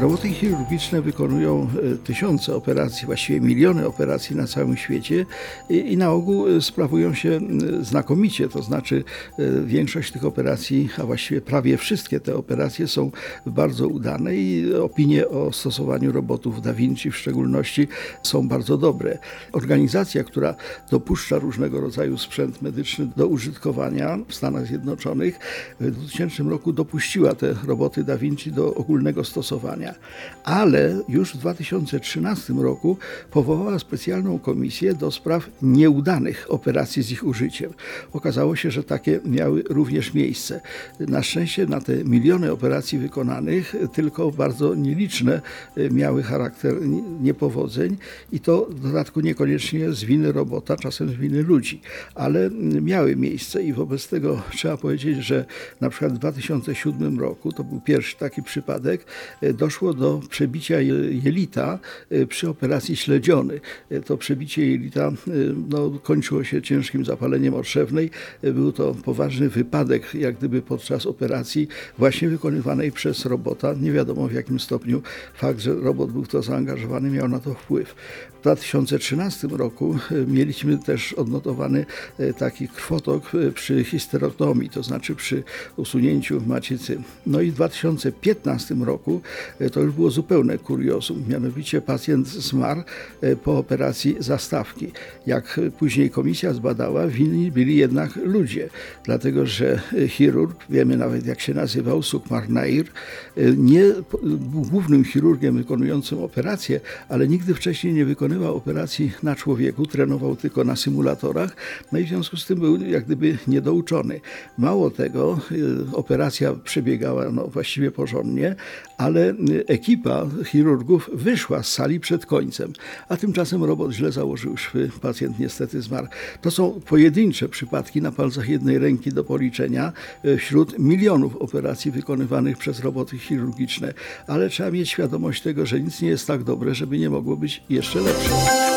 Roboty chirurgiczne wykonują e, tysiące operacji, właściwie miliony operacji na całym świecie i, na ogół e, sprawują się znakomicie. To znaczy e, większość tych operacji, a właściwie prawie wszystkie te operacje są bardzo udane i opinie o stosowaniu robotów Da Vinci w szczególności są bardzo dobre. Organizacja, która dopuszcza różnego rodzaju sprzęt medyczny do użytkowania w Stanach Zjednoczonych w 2000 roku dopuściła te roboty Da Vinci do ogólnego stosowania ale już w 2013 roku powołała specjalną komisję do spraw nieudanych operacji z ich użyciem. Okazało się, że takie miały również miejsce. Na szczęście na te miliony operacji wykonanych tylko bardzo nieliczne e, miały charakter niepowodzeń i to w dodatku niekoniecznie z winy robota, czasem z winy ludzi, ale miały miejsce i wobec tego trzeba powiedzieć, że na przykład w 2007 roku, to był pierwszy taki przypadek, e, doszło doszło do przebicia jelita e, przy operacji śledziony. E, to przebicie jelita e, no, kończyło się ciężkim zapaleniem odszewnej. Był to poważny wypadek, jak gdyby podczas operacji właśnie wykonywanej przez robota. Nie wiadomo w jakim stopniu fakt, że robot był w to zaangażowany, miał na to wpływ. W 2013 roku mieliśmy też odnotowany taki krwotok przy histerotomii, to znaczy przy usunięciu macicy. No i w 2015 roku to już było zupełne kuriozum. Mianowicie pacjent zmarł e, po operacji zastawki. Jak później komisja zbadała, winni byli jednak ludzie, dlatego że chirurg, wiemy nawet jak się nazywał, Sukmar Nair, e, nie był głównym chirurgiem wykonującym operację, ale nigdy wcześniej nie wykonywał operacji na człowieku, trenował tylko na symulatorach, no i w związku z tym był jak gdyby niedouczony. Mało tego, e, operacja przebiegała no, właściwie porządnie, ale ekipa chirurgów wyszła z sali przed końcem, a tymczasem robot źle założył szwy, pacjent niestety zmarł. To są pojedyncze przypadki na palcach jednej ręki do policzenia e, wśród milionów operacji wykonywanych przez roboty chirurgiczne, ale trzeba mieć świadomość tego, że nic nie jest tak dobre, żeby nie mogło być jeszcze lepsze.